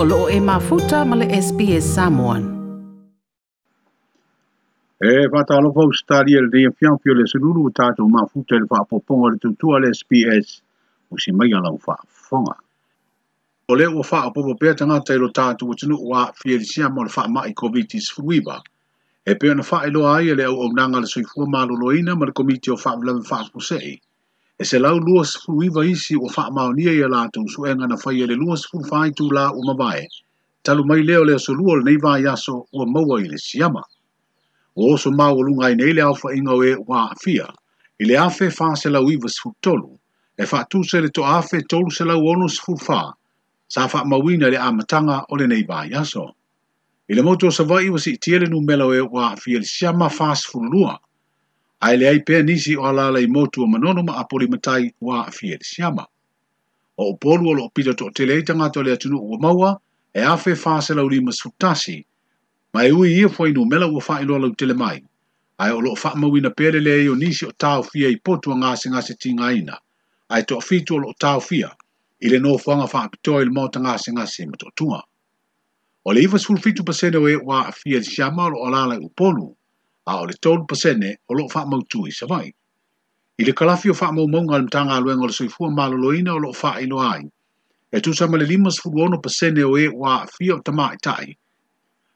o loo e mafuta ma le SPS Samoan. E fata alofa ustari e le dea fianfio le sururu o tato mafuta le whaapoponga le tutua le SPS o si mai ala ufa fonga. O le ufa apopo pia tangata ilo e tato o tunu ua fie le sia mo le wha mai COVID-19 fruiba. E pia na wha ilo ai e le au au nanga le soifua malo loina ma le komiti o wha mlem wha kusei e se lau lua sifu iwa isi o faa maonia ia lātou su e ngana whai ele lua sifu whai tū la o mawae, talu mai leo leo so lua nei vai aso ua maua i le siama. O oso mau o lunga i nei le awha inga oe wā afia, i le afe faa se lau iwa sifu tolu, e faa tū se le to afe tolu se lau ono sifu faa, sa faa mawina le amatanga o le nei vai aso. I le moto sa vai iwa si itiele nu melo wā afia le siama faa sifu lua, ai le ai pea nisi o alala i motu o manono ma apoli matai wa afia le siama. O o polu o loo pita to o tele itanga to le atunu ua maua, e afe fāsela uri masutasi, ma e ui ia fwainu mela ua fai loa lau tele mai, ai o loo fa mawina pere le eo nisi o tau fia i potu a ngase ngase tinga ina, ai to fitu o loo tau fia, i le noo fuanga fa apitoa i le mauta ngase to tunga. O le iwa sulfitu pasene o e wa afia le siama o loo alala i upolu, a ah, o le tolu pasene o loo faa mautu i savai. I le kalafi o faa mau maunga alim tanga aluenga o le soifua ma loina o loo faa ino ai. E tu sama le limas fuluono pasene o e wa fia o tamaa i tai.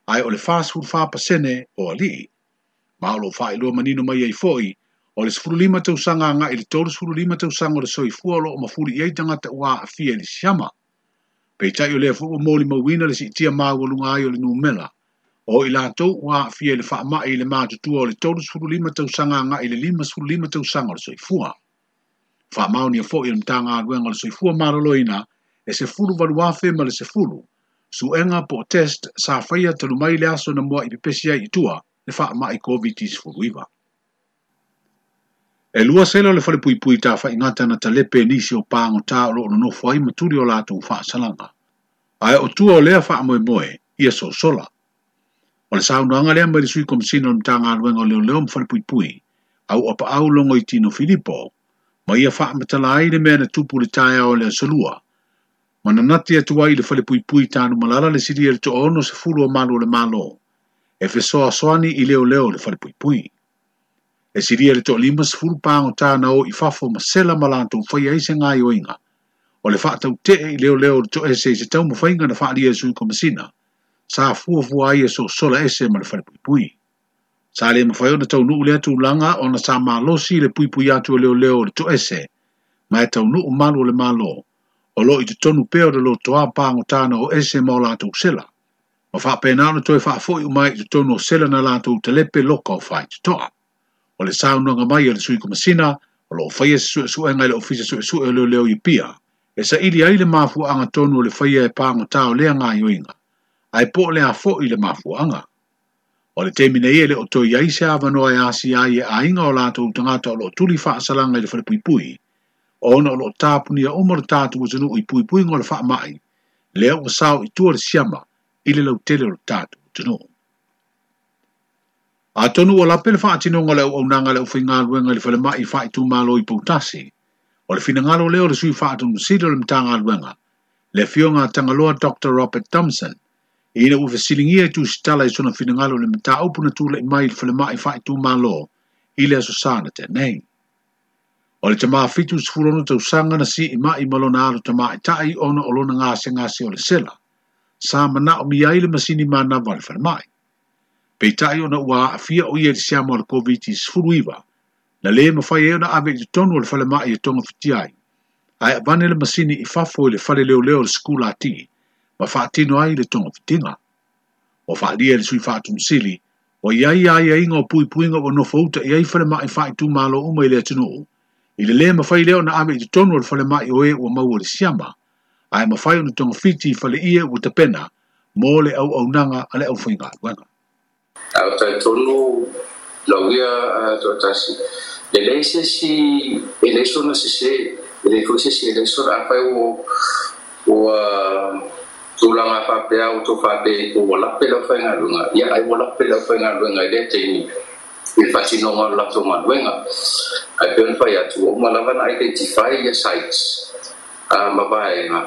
Ai o le faa sifuru faa pasene o alii. Ma o loo faa ilua manino mai ai foi. O le sifuru lima tausanga nga i le tolu sifuru lima tausanga o le soifua o loo mafuri iai tangata wa fia i e le siyama. Pei tai o lea fuku mōli mawina le si itia maa walunga ai o le nūmela o i lātou wā fie le ma i le mātutua o le tolu suru lima tau sanga nga ile le lima suru lima tau sanga o fuwa soifua. Wha mao ni fo i le mtanga aduenga o le soifua mara e se fulu walu fe ma le se fulu, su enga po test sa whaia talu mai le aso na mua i pepesia i tua le wha ma i COVID-19 suru iwa. E lua sela le whale pui pui tā ingata na talepe nisi o pa tā o lo no fuai maturi o lātou wha salanga. Ai o tua o mo wha moe moe, ia so sola. O le sauno anga lea mai sui komisino ni tanga anuenga o leo leo mwhare pui pui, au apa au longo i tino Filippo, ma ia wha amatala ai le mea na tupu le tae o le salua. Ma na nati atua i le whare pui pui tanu malala le siri e to ono se fulu o malu le malo, e fe soa soani i leo leo le whare pui pui. E siri e to lima se fulu pango tana o i fafo ma sela malanto u whai aise ngai o inga, o le wha tau te i leo leo le to ese i se tau mwhainga na wha lia sui komisina. Ma sa fua fua ai e so sola ese ma le fale pui pui. Sa le ma fayona tau nuu le atu langa ona na sa ma losi le pui pui atu e leo leo le to ese, ma e tau nuu malu le malo, o lo i tonu peo de lo toa pango tana o ese ma o la atu sela. Ma faa penaona toi faa fui umai i te tonu o sela na la atu telepe loka o fai te toa. O le saunanga mai e le sui kumasina, o lo fa se sue sue ngai le ofisa sue sue leo leo i pia. E sa ili aile mafu anga tonu o le faya e pango tao le ngai o inga ai po le a fo i le mafuanga. O le te mine ele o toi ai se awa noa e asi ai e ainga o la tau tangata o lo tuli faa salanga i le whare pui pui. O ona o lo tāpunia o mara tātu o zanu i pui pui ngā le faa mai, lea o sao i tuare siama i le lau tele o tātu o zanu. A tonu o lapele faa tino ngā leo au nanga leo whi ngā luenga le whare mai faa i tu mālo i pautasi, o le finangalo leo le sui faa tonu sida le mta ngā luenga, le fio ngā tangaloa Dr. Robert Thompson, ina ua fesilingia i tusitala i sona finagalo le mataupu na tulaʻi mai i le falemaʻi faaitumālō i le aso sa na tenei o le tamafitu sefulono tausaga na sii maʻi ma lona alo ona o lona gasegase o le sela sa manaʻo mia ai le masini manava o le falemaʻi peitaʻi ona ua aafia o ia i le siama o le koviti sefuluiva na lē mafai ai e ona ave i totonu o le falemaʻi e togafitia ai ae avane le masini i fafo i le faleleoleo o le sukula ma faatino ai le togafitiga ua faaalia i le sui faatunusili ua iai aiaiga o puipuiga ua nofo uta i ai falemaʻi faaitumālo uma i le atunuu i le lē mafai lea ona ave i totonu o le falemaʻi o ē ua maua lesiama ae mafai ona togafiti i faleʻia ua tapena mo le auaunaga a le aufaiga aluega Ele é só na CC, ele é só na CC, ele é só na CC, ele é só na CC, tulanga fa pe au to fa ko wala pe la fa ngalunga ya ai wala pe la fa ngalunga de teni il fasino ma la ma wenga ai pe fa ya tu o malavan identify your sites a ah, ma bae nga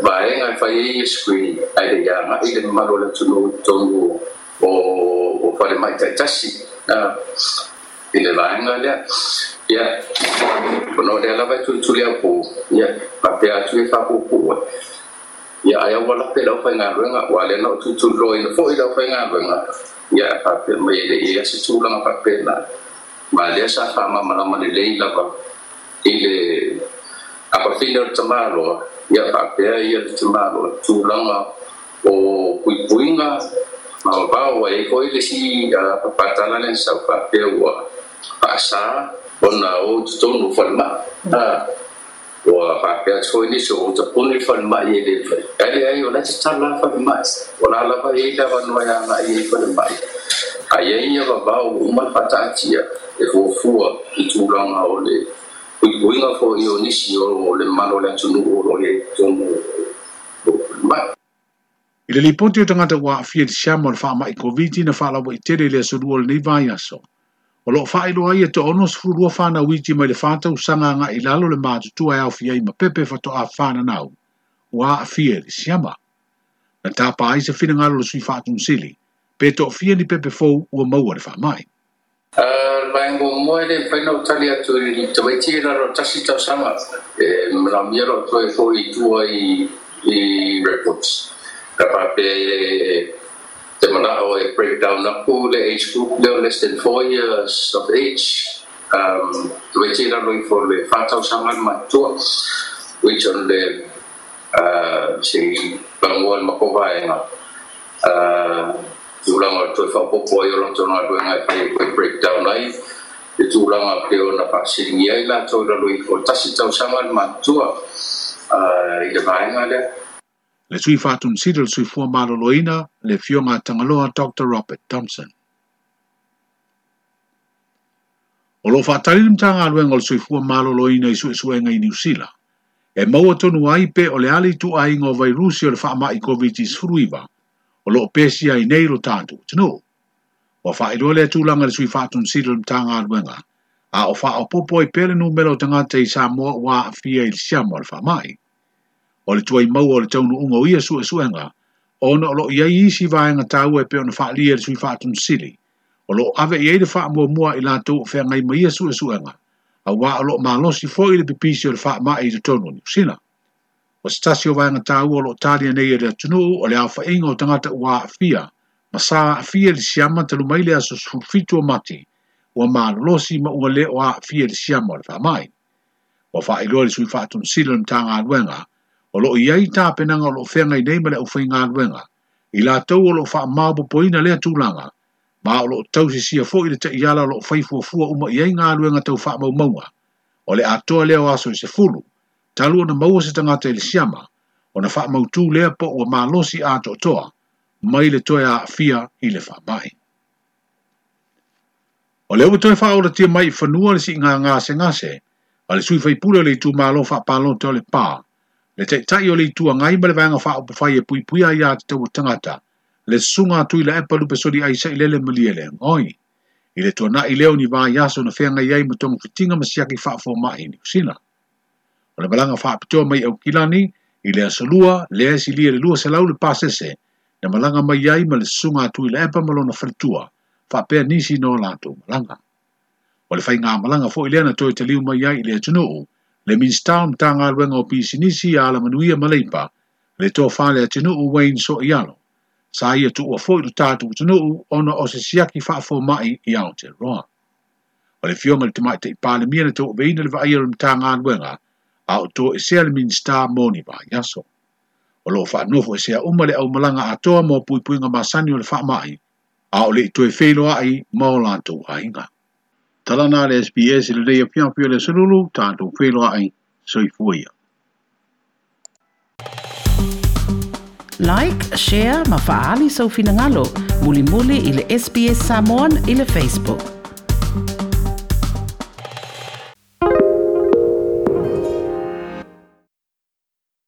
bae nga fa ye screen ai de iya ya nga ile ma lo tu no tongo o o fa le mai tai tasi a ah, ile vaenga le ya kono de la va tu tu le ko ya pa tu e fa ko ko ia ai au wala pe lau fai ngā ruenga wa le nau tutu roi na fo i lau fai ngā ruenga ia e pape mai le ia se tūlanga pape na ma le sa whama malama le lei lava i le apafina le tamāloa ia papea ia le tamāloa tūlanga o puipuinga ma wabao wa e koi le si papatala le sa papea ua paasa ona o tutonu falma Ah, ua faapeasoi lisi ou tapuni falemaʻi ai lei fai aile o la tatala falemaʻi o la lavai ai lavanoai anaʻi ai falemaʻi ia vavao uma faataatia e fuafua i tulaga o le kuikuiga foʻi o nisi o le malo le atunuu o loiai tomu falemaʻi i le liponti o tagata ua aafia tisiama o le faamaʻi koviti na faalaua i le asolua o lenei vaiaso O loo whae loa ia e te ono sifu rua whana witi mai le whanta usanga ngā ilalo le mātutua e au fia i mapepe whato a whana nau. Wā a fia li siama. Na tāpā ai se whina ngālo le sui whātun sili. Pē tō fia ni pepe fōu ua maua le whamai. Rāngu mōe le whaina utali atu i te waiti e raro tasi tau sanga. Mera miaro tō e fōi tua i reports. Ka pāpe e Malah hour breakdown of all the age group, they less than four years of age. Um, we did not wait for the fat of someone, my tools, which on the uh, say, one Makova and uh, you long are to a popo, you long to not when I play with breakdown life. The two long up there on the passing year, I told lah, the way for Tassito someone, my tools, uh, in le sui fatun sida le sui fua maloloina le fionga tangaloa Dr. Robert Thompson. O lo fatari lim tanga aluenga le sui fua maloloina i sui suenga i New Zealand. E maua tonu aipe o le ali tu ainga o vai rusi o le whaama i COVID-19 fruiva, o lo pesi ai nei lo tātu, tino. O wha iroa le tūlanga le sui fatun sida lim tanga aluenga, a o wha o popo i pere nu melo tangata i Samoa wa fia i siamo le whaamai o le tuai maua o le taunu unga ia su e suenga, o na o lo ia i isi vae nga tau e peo na faa lia le sui faa tun sili, o lo ave i eide faa mua mua i la tau fe ngai ma ia su e suenga, a wā o lo ma lo si fo i le pipisi o le faa maa i te tonu ni usina. O stasi o vae nga tau o lo tali a neia le atunu o le awha inga o tangata ua a fia, ma sa a fia le siama talu maile aso fitu o mati, ua ma lo si ma ua le o a fia le siama o le faa mai. O faa ilo loa le sui faa tun sili o le tanga a luenga, o lo i ai tā penanga o lo whenga i neima le o whainga anwenga, i la tau o lo wha mābo poina lea tūlanga, ma o lo tau si sia fō i le te iala o lo whaifua fua uma i ai ngā anwenga tau wha mau maunga, o le atoa leo aso i se fulu, talu o na maua se tangata i le siama, o na wha mau tū lea po ua mālosi a to toa, mai le toi a fia i le wha mai. O leo toi wha ora tia mai i whanua le si ngā ngā se ngā se, a le sui whaipula le tū mālo wha pālo te le pāa, le te tai o le tua ngai ma le vanga fa o pafai e pui pui a ia te tau tangata le sunga tu i la epa lupe sori a isa i lele maliele ngoi i le tona i leo ni vaa yaso na fenga iai ma tonga fitinga ma siaki fa fo mai e ni kusina o le balanga fa apitoa mai au kilani i le asalua le esi lia le lua salau le pasese na malanga mai iai ma le sunga tu i la epa malona fritua fa pea nisi no lato malanga o le fai ngā malanga fo i lea na toi te liu mai iai i le atunuu le Minstown tanga aluega o pisinisi a la manuia ma leipa le tofā le atunuu Wayne Soialo sa ia tuua foʻi lo tatou u ona o se siaki faafomaʻi i roa. O le fioga le tamaʻi taʻipalemia le veina le vaaia o le matagaluega a o toa esea le minista moni ba yaso. O loo faanofo esea uma le aumalaga atoa mo pui masani o le mai a o le itoe feiloaʻi ma o latou aiga. talana le SPS le leia pia pia le sululu tātou whelo ai soi fuia. Like, share, mafaali sau finangalo, muli muli ili SPS Samoan ili Facebook.